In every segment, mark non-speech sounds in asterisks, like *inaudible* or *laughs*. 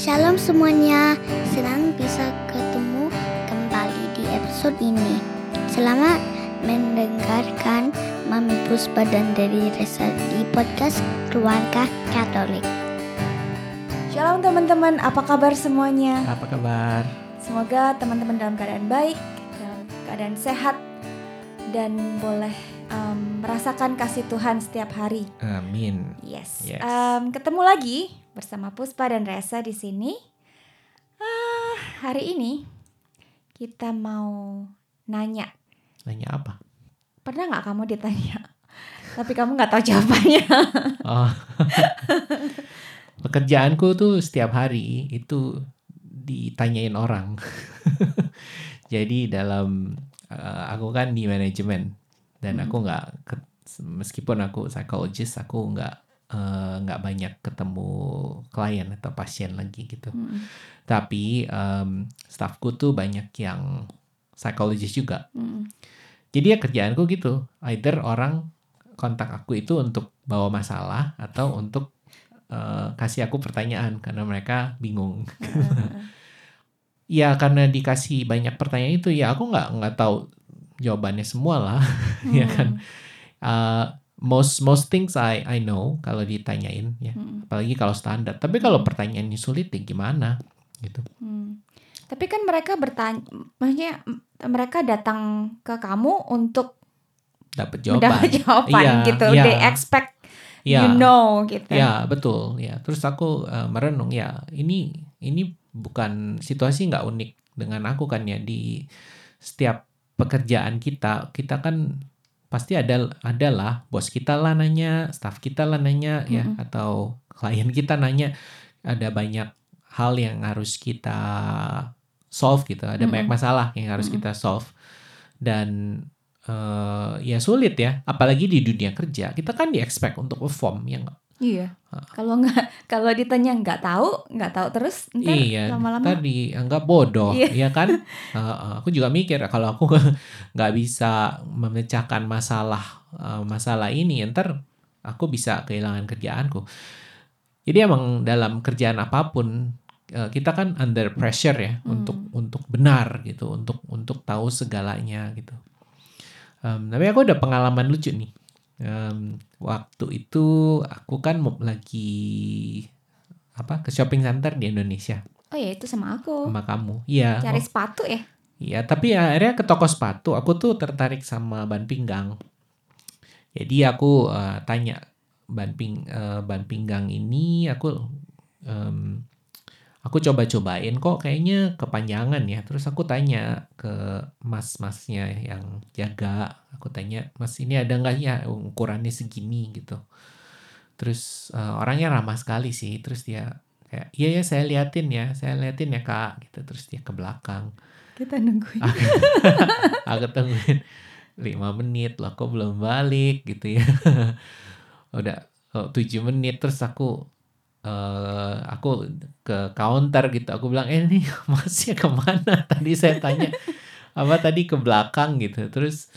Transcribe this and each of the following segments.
Shalom semuanya, senang bisa ketemu kembali di episode ini. Selamat mendengarkan Mami Puspa dan dari Resa di podcast Keluarga Katolik. Shalom teman-teman, apa kabar semuanya? Apa kabar? Semoga teman-teman dalam keadaan baik, dalam keadaan sehat, dan boleh um, merasakan kasih Tuhan setiap hari. Amin. Yes. Yes. Um, ketemu lagi bersama Puspa dan Resa di sini. Ah, hari ini kita mau nanya. Nanya apa? Pernah nggak kamu ditanya? *laughs* Tapi kamu nggak tahu jawabannya. *laughs* Oh. Pekerjaanku tuh setiap hari itu ditanyain orang. *laughs* Jadi dalam uh, aku kan di manajemen dan Hmm. aku nggak meskipun aku psychologist aku nggak eh, nggak banyak ketemu klien atau pasien lagi gitu. Mm, Tapi em, staffku tuh banyak yang psychologist juga. mm, Jadi ya kerjaanku gitu. Either orang kontak aku itu untuk bawa masalah atau untuk eh, kasih aku pertanyaan karena mereka bingung. mm. *laughs* Ya karena dikasih banyak pertanyaan itu ya aku nggak nggak tahu jawabannya semua lah, *laughs* ya kan. Eh, most most things I I know kalau ditanyain ya, Mm, apalagi kalau standar. Tapi kalau pertanyaannya sulit ya gimana gitu. Hmm. Tapi kan mereka bertanya, maksudnya mereka datang ke kamu untuk Dapat jawaban. mendapat *laughs* jawaban Iya, gitu. iya. They expect Iya. you know gitu. Ya betul ya. Terus aku eh, merenung ya ini ini bukan situasi nggak unik dengan aku kan ya di setiap pekerjaan kita kita kan pasti ada adalah bos kita lah nanya, staff kita lah nanya ya Mm-mm. atau klien kita nanya ada banyak hal yang harus kita solve gitu. Ada Mm-mm. banyak masalah yang harus Mm-mm. kita solve dan eh, ya sulit ya apalagi di dunia kerja kita kan di expect untuk perform ya nggak? Iya. Ah. Kalau nggak kalau ditanya nggak tahu, nggak tahu terus ntar iya lama-lama ntar dianggap bodoh Iya. ya kan Heeh, *laughs* aku juga mikir kalau aku *laughs* nggak bisa memecahkan masalah eh, masalah ini ntar aku bisa kehilangan kerjaanku jadi emang dalam kerjaan apa pun eh, kita kan under pressure ya Hmm. untuk untuk benar gitu untuk untuk tahu segalanya gitu Em, tapi aku ada pengalaman lucu nih Em, waktu itu aku kan mau lagi apa ke shopping center di Indonesia Oh ya itu sama aku. sama kamu. Iya. Cari oh, sepatu ya. Iya, tapi ya akhirnya ke toko sepatu. Aku tuh tertarik sama ban pinggang. Jadi aku eh, tanya ban ping eh, ban pinggang ini aku em, aku coba-cobain kok kayaknya kepanjangan ya. Terus aku tanya ke mas-masnya yang jaga. Aku tanya, "Mas, ini ada nggak ya ukurannya segini gitu?" Terus eh, orangnya ramah sekali sih. Terus dia kayak, "Iya ya, saya liatin ya. Saya liatin ya, Kak." gitu. Terus dia ke belakang. Kita nungguin. aku, *laughs* aku tungguin lima menit loh kok belum balik gitu ya *laughs* udah oh, tujuh menit terus aku eh aku ke counter gitu. Aku bilang eh ini *laughs* masnya ke mana? *laughs* Tadi saya tanya apa tadi ke belakang? gitu. Terus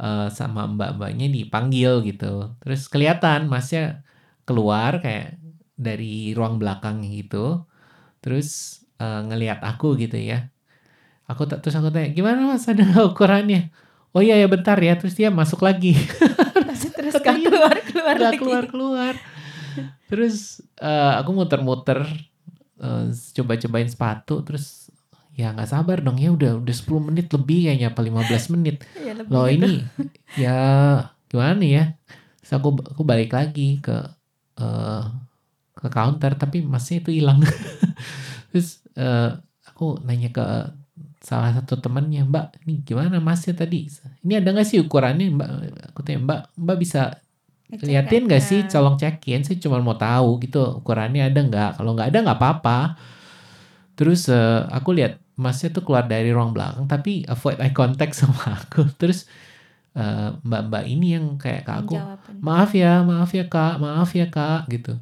eh, sama mbak-mbaknya dipanggil gitu. Terus kelihatan masnya keluar kayak dari ruang belakang gitu. Terus eh, ngelihat aku gitu ya. Aku tak terus aku tanya gimana mas? Ada ukurannya? Oh iya ya bentar ya. Terus dia masuk lagi. Terus keluar keluar lagi. keluar keluar *laughs* terus eh, aku muter-muter eh, coba-cobain sepatu terus ya nggak sabar dong. Ya udah udah 10 menit lebih kayaknya apa 15 menit. *laughs* Ya, loh gitu. ini ya gimana nih ya? Terus aku aku balik lagi ke eh, ke counter tapi masnya itu hilang. *laughs* Terus eh, aku nanya ke salah satu temannya mbak ini gimana masnya tadi? Ini ada nggak sih ukurannya mbak? Aku tanya mbak mbak bisa liatin nggak sih colong cekin saya cuma mau tahu gitu ukurannya ada nggak? Kalau nggak ada nggak apa-apa. Terus eh, aku lihat masnya tuh keluar dari ruang belakang tapi avoid eye contact *laughs* sama aku. Terus eh, mbak-mbak ini yang kayak ke aku jawaban. maaf ya maaf ya kak maaf ya kak gitu.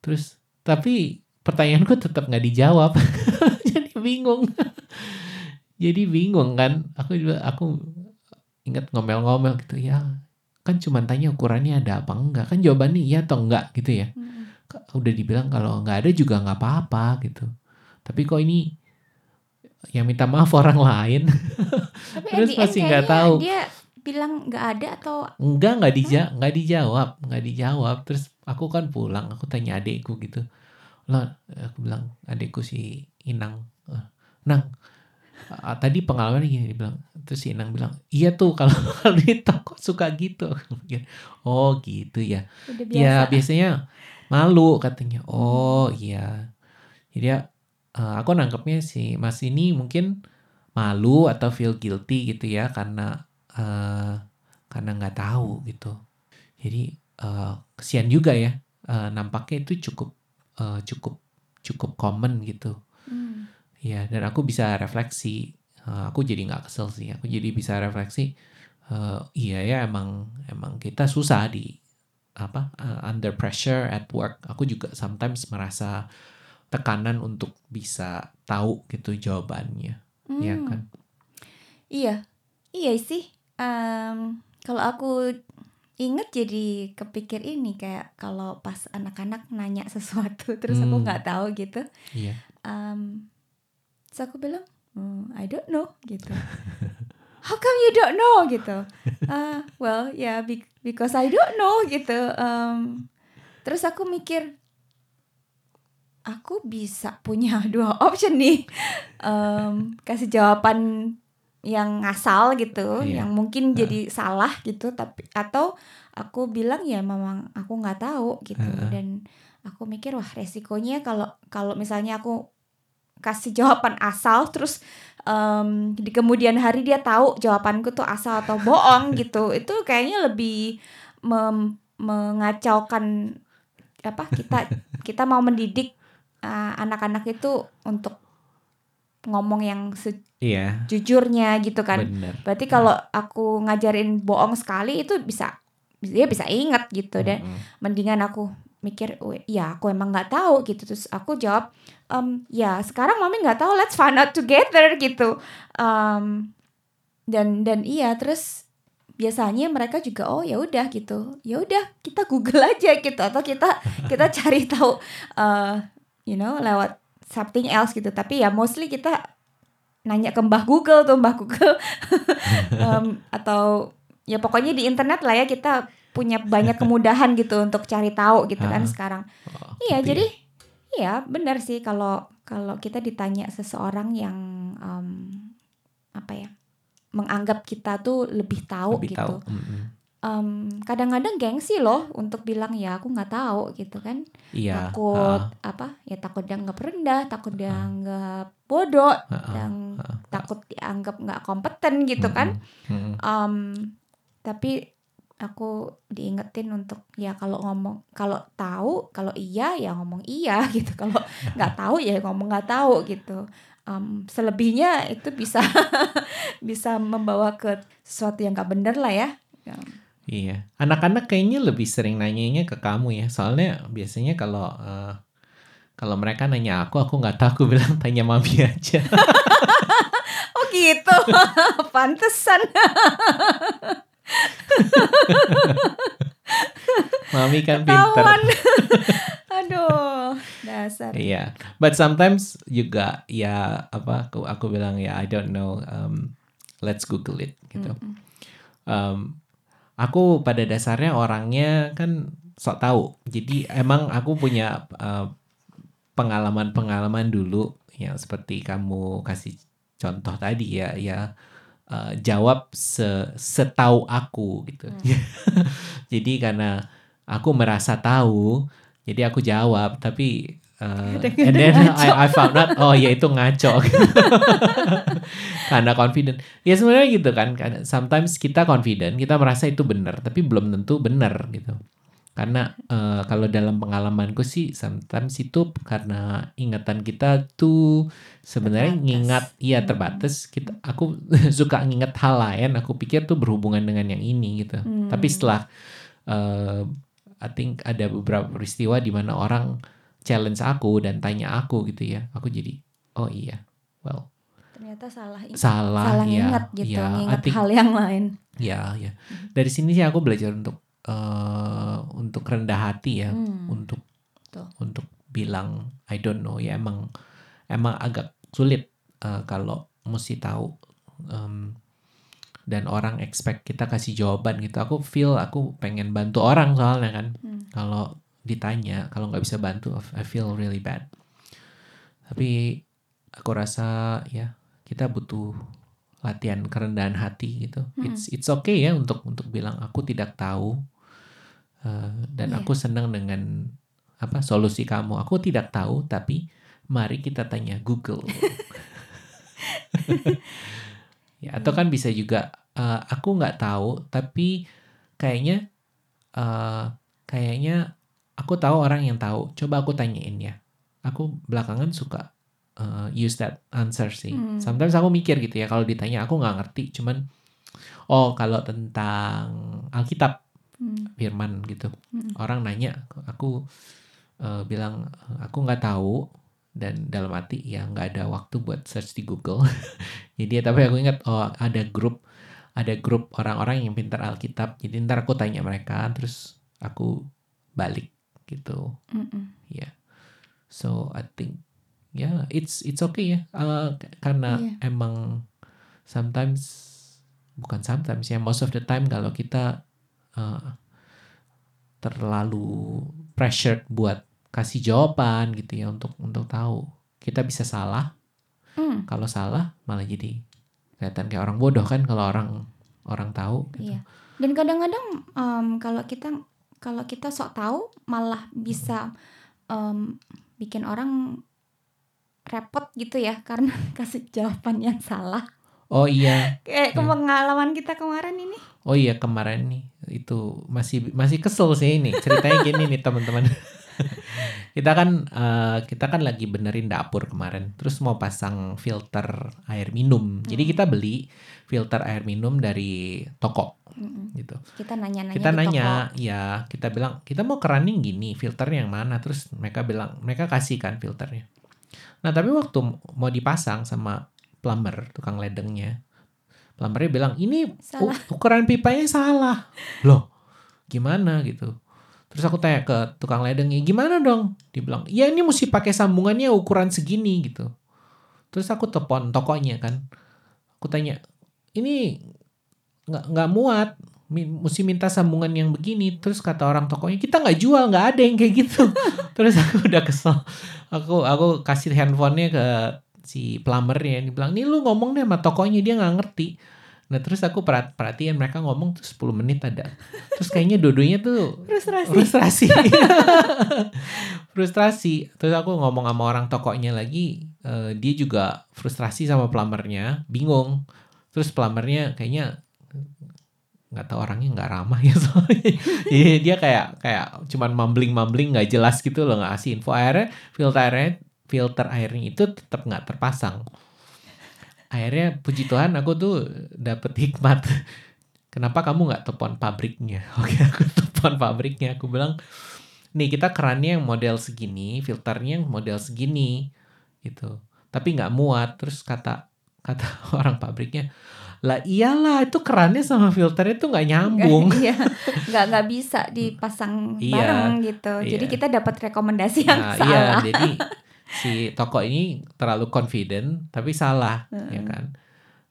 Terus tapi pertanyaanku tetap nggak dijawab. *laughs* Jadi bingung. *laughs* Jadi bingung kan. Aku juga aku ingat ngomel-ngomel gitu ya kan cuma tanya ukurannya ada apa enggak? Kan jawabannya iya atau enggak gitu ya. Ka- udah dibilang kalau nggak ada juga nggak apa-apa gitu. Tapi kok ini yang minta maaf orang lain? Tapi *laughs* Terus masih nggak tahu. Dia bilang nggak ada atau enggak nggak dija nggak dijawab nggak dijawab. Terus aku kan pulang aku tanya adikku gitu. Lah aku bilang adikku si Inang. "Eh, Nang ah, tadi pengalaman gini dia bilang terus si Inang bilang iya tuh kalau *laughs* di toko suka gitu oh gitu ya udah biasa? Ya biasanya malu katanya. Oh iya. Jadi ya eh, aku nangkepnya sih Mas ini mungkin malu atau feel guilty gitu ya karena eh, karena nggak tahu gitu. Jadi eh, kesian juga ya. Eh, nampaknya itu cukup eh, cukup cukup common gitu. Hmm. Ya dan aku bisa refleksi. Eh, aku jadi nggak kesel sih. Aku jadi bisa refleksi. eh, iya ya emang emang kita susah di apa uh, under pressure at work. Aku juga sometimes merasa tekanan untuk bisa tahu gitu jawabannya, ya Hmm. kan? Iya, iya sih. Em, kalau aku inget jadi kepikir ini kayak kalau pas anak-anak nanya sesuatu terus aku Hmm. nggak tahu gitu. Iya. Em, terus aku bilang, "Hmm, I don't know gitu. *laughs* How come you don't know gitu? *laughs* "Ah, well, yeah, be- because I don't know gitu. Em, terus aku mikir, aku bisa punya *laughs* dua option nih, Em, kasih jawaban yang ngasal gitu, Iya. yang mungkin Heeh. jadi salah gitu, tapi atau aku bilang ya memang aku nggak tahu gitu Heeh. dan aku mikir wah resikonya kalau kalau misalnya aku kasih jawaban asal terus em, di kemudian hari dia tahu jawabanku tuh asal atau bohong *laughs* gitu. Itu kayaknya lebih mem- mengacaukan apa kita *laughs* kita mau mendidik uh, anak-anak itu untuk ngomong yang Iya, sejujurnya gitu kan. Bener. berarti kalau aku ngajarin bohong sekali itu bisa dia bisa ingat gitu dan Mm-mm. mendingan aku mikir "Oh, ya aku emang nggak tahu gitu. Terus aku jawab "Em, ya sekarang mami nggak tahu let's find out together gitu. Em, dan dan iya terus biasanya mereka juga oh ya udah gitu. Ya udah kita google aja gitu. Atau kita kita *laughs* cari tahu eh, you know lewat something else gitu. Tapi ya mostly kita nanya ke mbah Google tuh mbah Google. *laughs* Em, atau ya pokoknya di internet lah ya kita punya banyak *laughs* kemudahan gitu untuk cari tahu gitu kan sekarang Oh, iya gitu jadi ya. iya benar sih kalau kalau kita ditanya seseorang yang em, apa ya menganggap kita tuh lebih tahu lebih gitu tahu. Em, kadang-kadang gengsi loh untuk bilang ya aku nggak tahu gitu kan Iya. takut ah, apa ya takut dianggap rendah takut dianggap bodoh ah, dan ah, takut dianggap nggak kompeten gitu kan Mm-mm. Em, tapi aku diingetin untuk ya kalau ngomong kalau tahu kalau iya ya ngomong iya *laughs* gitu kalau nggak tahu ya ngomong nggak tahu gitu Em, selebihnya itu bisa *laughs* bisa membawa ke sesuatu yang nggak bener lah ya Ya. Iya, anak-anak kayaknya lebih sering nanyanya ke kamu ya. Soalnya biasanya kalau eh, kalau mereka nanya aku, aku nggak tahu. Aku bilang tanya mami *laughs* aja. oh gitu pantesan *laughs* mami kan pinter. ketahuan *laughs* aduh dasar Iya, but sometimes juga ya apa? Aku aku bilang ya I don't know. um, let's Google it gitu. Um, aku pada dasarnya orangnya kan sok tahu. Jadi emang aku punya uh, pengalaman-pengalaman dulu yang seperti kamu kasih contoh tadi ya, ya uh, jawab se setahu aku gitu. *laughs* jadi karena aku merasa tahu, jadi aku jawab. Tapi *laughs* uh, and then. I, I found out oh ya itu ngaco. *laughs* karena confident. Ya sebenarnya gitu kan. Sometimes kita confident, kita merasa itu benar, tapi belum tentu benar gitu. Karena eh, kalau dalam pengalamanku sih sometimes itu karena ingatan kita tuh sebenarnya Terbatas. ngingat iya Hmm. terbatas. Kita aku *laughs* suka nginget hal lain, aku pikir tuh berhubungan dengan yang ini gitu. Hmm. Tapi setelah eh, I think ada beberapa peristiwa di mana orang challenge aku dan tanya aku gitu ya. Aku jadi oh iya. Well, ternyata salah ingat salah, salah ya. nginget gitu ya, I nginget think- hal yang lain Ya, ya. Dari sini sih aku belajar untuk eh untuk rendah hati ya, Hmm. untuk Betul. untuk bilang I don't know ya emang emang agak sulit eh, kalau mesti tahu em, dan orang expect kita kasih jawaban gitu aku feel aku pengen bantu orang soalnya kan Hmm. kalau ditanya kalau nggak bisa bantu I feel really bad tapi aku rasa ya kita butuh latihan kerendahan hati gitu Hmm. it's it's okay ya untuk untuk bilang aku tidak tahu Eh, dan Iya. aku senang dengan apa solusi kamu. Aku tidak tahu tapi mari kita tanya Google. *laughs* Ya atau kan bisa juga eh, aku nggak tahu tapi kayaknya eh, kayaknya aku tahu orang yang tahu. Coba aku tanyain ya. Aku belakangan suka eh, use that answer sih. Hmm. sometimes aku mikir gitu ya kalau ditanya aku nggak ngerti. Cuman oh kalau tentang Alkitab Hmm. firman gitu Hmm. orang nanya aku eh, bilang aku nggak tahu dan dalam hati ya nggak ada waktu buat search di Google *laughs* jadi ya, tapi aku ingat oh ada grup ada grup orang-orang yang pintar Alkitab jadi ntar aku tanya mereka terus aku balik gitu ya so I think ya it's it's okay ya k- karena Iya. emang sometimes bukan sometimes ya most of the time kalau kita eh, terlalu pressured buat kasih jawaban gitu ya untuk untuk tahu kita bisa salah Hmm. kalau salah malah jadi kelihatan kayak orang bodoh kan kalau orang orang tahu gitu. Iya. Dan kadang-kadang em, kalau kita kalau kita sok tahu malah bisa em, bikin orang repot gitu ya *laughs* karena kasih jawaban yang salah. oh iya Kayak Iya. pengalaman kita kemarin ini. Oh iya kemarin nih itu masih masih kesel sih ini ceritanya gini nih teman-teman. *laughs* kita kan eh, kita kan lagi benerin dapur kemarin, terus mau pasang filter air minum. Jadi Hmm. kita beli filter air minum dari toko Mm-mm. gitu. Kita nanya-nanya Kita di nanya, toko. ya kita bilang kita mau kerannya gini, filternya yang mana? Terus mereka bilang mereka kasih kan filternya. Nah tapi waktu mau dipasang sama plumber tukang ledengnya, plumbernya bilang ini Salah. *laughs* ukuran pipanya salah. Loh, gimana gitu? Terus aku tanya ke tukang ledengnya, gimana dong? Dibilang, ya ini mesti pakai sambungannya ukuran segini gitu. Terus aku telepon tokonya kan, aku tanya, ini nggak nggak muat, mesti minta sambungan yang begini. Terus kata orang tokonya, kita nggak jual, nggak ada yang kayak gitu. *laughs* Terus aku udah kesel, aku aku kasih handphonenya ke si plumbernya, dia bilang, nih lu ngomong deh sama tokonya dia nggak ngerti. Nah terus aku perhatiin mereka ngomong tuh 10 menit ada. Terus kayaknya dodonya tuh Frustrasi. frustrasi. *laughs* *laughs* frustrasi. Terus aku ngomong sama orang tokonya lagi, eh, dia juga frustrasi sama plumbernya, bingung. Terus plumbernya kayaknya nggak tahu orangnya nggak ramah ya *laughs* soalnya. Iya, dia kayak kayak cuman mumbling-mumbling nggak jelas gitu loh nggak kasih info airnya filter airnya filter airnya itu tetap nggak terpasang. Akhirnya puji Tuhan aku tuh dapet hikmat. *laughs* Kenapa kamu nggak telepon pabriknya? *laughs* Oke, aku telepon pabriknya. Aku bilang, nih kita kerannya yang model segini, filternya yang model segini, gitu. Tapi nggak muat. Terus kata kata *laughs* orang pabriknya, lah iyalah itu kerannya sama filternya tuh nggak nyambung. Iya, nggak nggak bisa dipasang Iya, bareng gitu. Jadi iya. kita dapat rekomendasi yang Nah, salah. iya, jadi si toko ini terlalu confident tapi salah, ya Mm-mm. kan?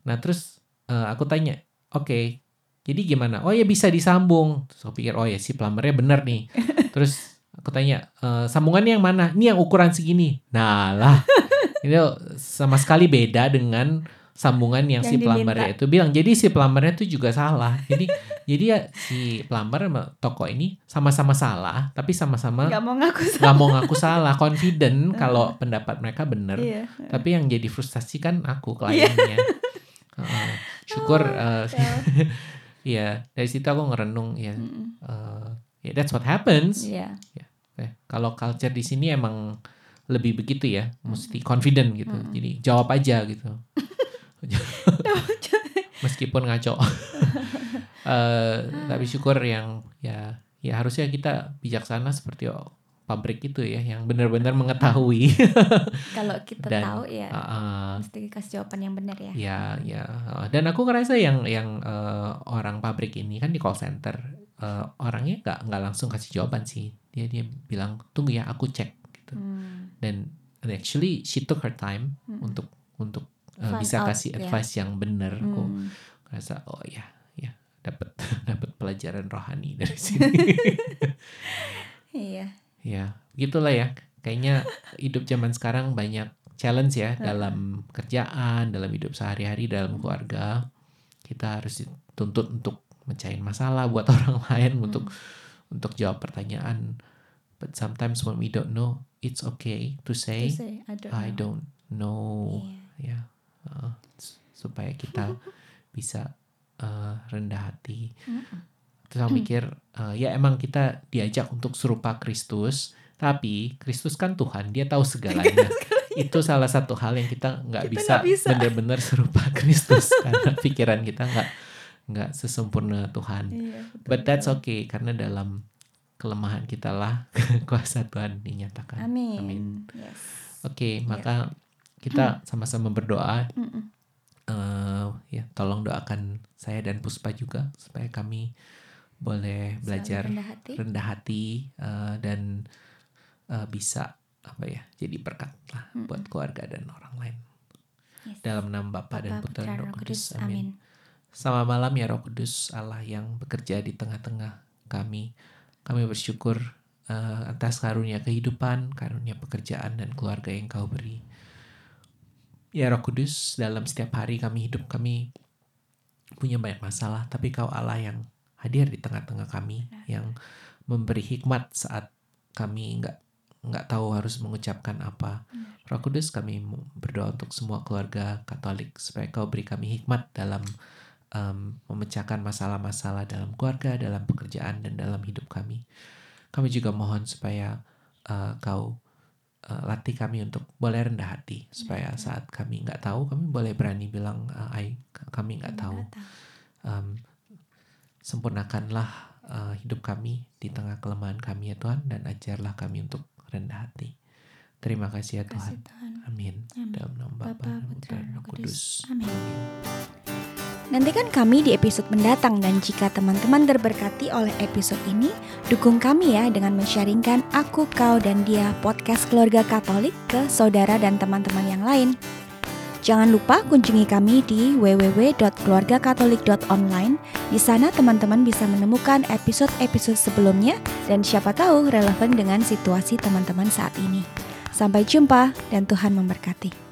Nah, terus eh, aku tanya, "Oke, jadi gimana?" "Oh ya bisa disambung." Terus aku pikir, "Oh ya si plumbernya bener nih." *laughs* terus aku tanya, "Eh, "Sambungannya yang mana?" "Ini yang ukuran segini." Nah, lah. *laughs* Ini sama sekali beda dengan sambungan yang, Yang si plumbernya itu bilang. Jadi si plumbernya itu juga salah. Jadi *laughs* jadi ya si plumber sama toko ini sama-sama salah, tapi sama-sama Nggak mau ngaku salah. nggak mau ngaku salah confident *laughs* kalau pendapat mereka benar Iya. tapi yang jadi frustasi kan aku kliennya *laughs* Heeh. syukur eh, Tahu. ya dari situ aku ngerenung ya Mm-mm. eh, ya that's what happens Iya. Eh, kalau culture di sini emang lebih begitu ya mesti confident gitu Mm-mm. jadi jawab aja gitu *laughs* meskipun ngaco *laughs* Eh, tapi syukur yang ya ya harusnya kita bijaksana seperti oh, pabrik itu ya yang benar-benar mengetahui *laughs* Kalau kita Dan, tahu ya ah. mesti kasih jawaban yang benar ya. ya ya Ah, dan aku ngerasa yang yang eh, orang pabrik ini kan di call center eh, orangnya nggak nggak langsung kasih jawaban sih dia dia bilang tunggu ya aku cek gitu Hmm. dan and actually she took her time Mm-mm. untuk untuk uh, bisa out, kasih ya. advice yang benar aku Hmm. rasa oh ya ya dapat *laughs* dapat pelajaran rohani dari *laughs* sini Iya. ya gitulah ya kayaknya hidup zaman sekarang banyak challenge ya dalam kerjaan dalam hidup sehari-hari dalam keluarga kita harus dituntut untuk mecahin masalah buat *laughs* orang lain untuk untuk jawab pertanyaan but sometimes when we don't know it's okay to say Terus saya, I don't I know. don't know Iya. ya uh, s- supaya kita *laughs* bisa uh, rendah hati terus aku mikir uh, ya emang kita diajak untuk serupa Kristus tapi Kristus kan Tuhan dia tahu segalanya *laughs* itu salah satu hal yang kita nggak bisa, benar-benar serupa *laughs* Kristus karena pikiran kita nggak nggak sesempurna Tuhan Iya, betul, but that's okay karena dalam kelemahan kita lah kuasa Tuhan dinyatakan Amin. Amin. Yes. Oke, Iya. maka kita sama-sama berdoa Mm-mm. eh, ya tolong doakan saya dan Puspa juga supaya kami boleh Selalu belajar rendah hati. rendah hati eh, dan eh, bisa apa ya jadi berkat lah Mm-mm. buat keluarga dan orang lain Yes. dalam nama Bapa dan Putra dan Roh Kudus. Amin. Amin. Selamat malam ya Roh Kudus Allah yang bekerja di tengah-tengah kami. Kami bersyukur eh, atas karunia kehidupan, karunia pekerjaan dan keluarga yang Kau beri. Ya Roh Kudus, dalam setiap hari kami hidup kami punya banyak masalah, tapi Kau Allah yang hadir di tengah-tengah kami, yang memberi hikmat saat kami nggak nggak tahu harus mengucapkan apa. Roh Kudus kami berdoa untuk semua keluarga Katolik supaya Kau beri kami hikmat dalam em, memecahkan masalah-masalah dalam keluarga, dalam pekerjaan dan dalam hidup kami. Kami juga mohon supaya eh, Kau eh, latih kami untuk boleh rendah hati supaya saat kami nggak tahu kami boleh berani bilang eh, "Ai, kami nggak tahu. Em, sempurnakanlah eh, hidup kami di tengah kelemahan kami ya Tuhan dan ajarlah kami untuk rendah hati. Terima kasih ya Tuhan. Kasih Tuhan. Amin. Amin. Dalam nama Bapa, Putra, dan Kudus. Kudus. Amin. Nantikan kami di episode mendatang dan jika teman-teman terberkati oleh episode ini, dukung kami ya dengan men-sharingkan Aku, Kau, dan Dia podcast keluarga Katolik ke saudara dan teman-teman yang lain. Jangan lupa kunjungi kami di www.keluargakatolik.online. Di sana teman-teman bisa menemukan episode-episode sebelumnya dan siapa tahu relevan dengan situasi teman-teman saat ini. Sampai jumpa dan Tuhan memberkati.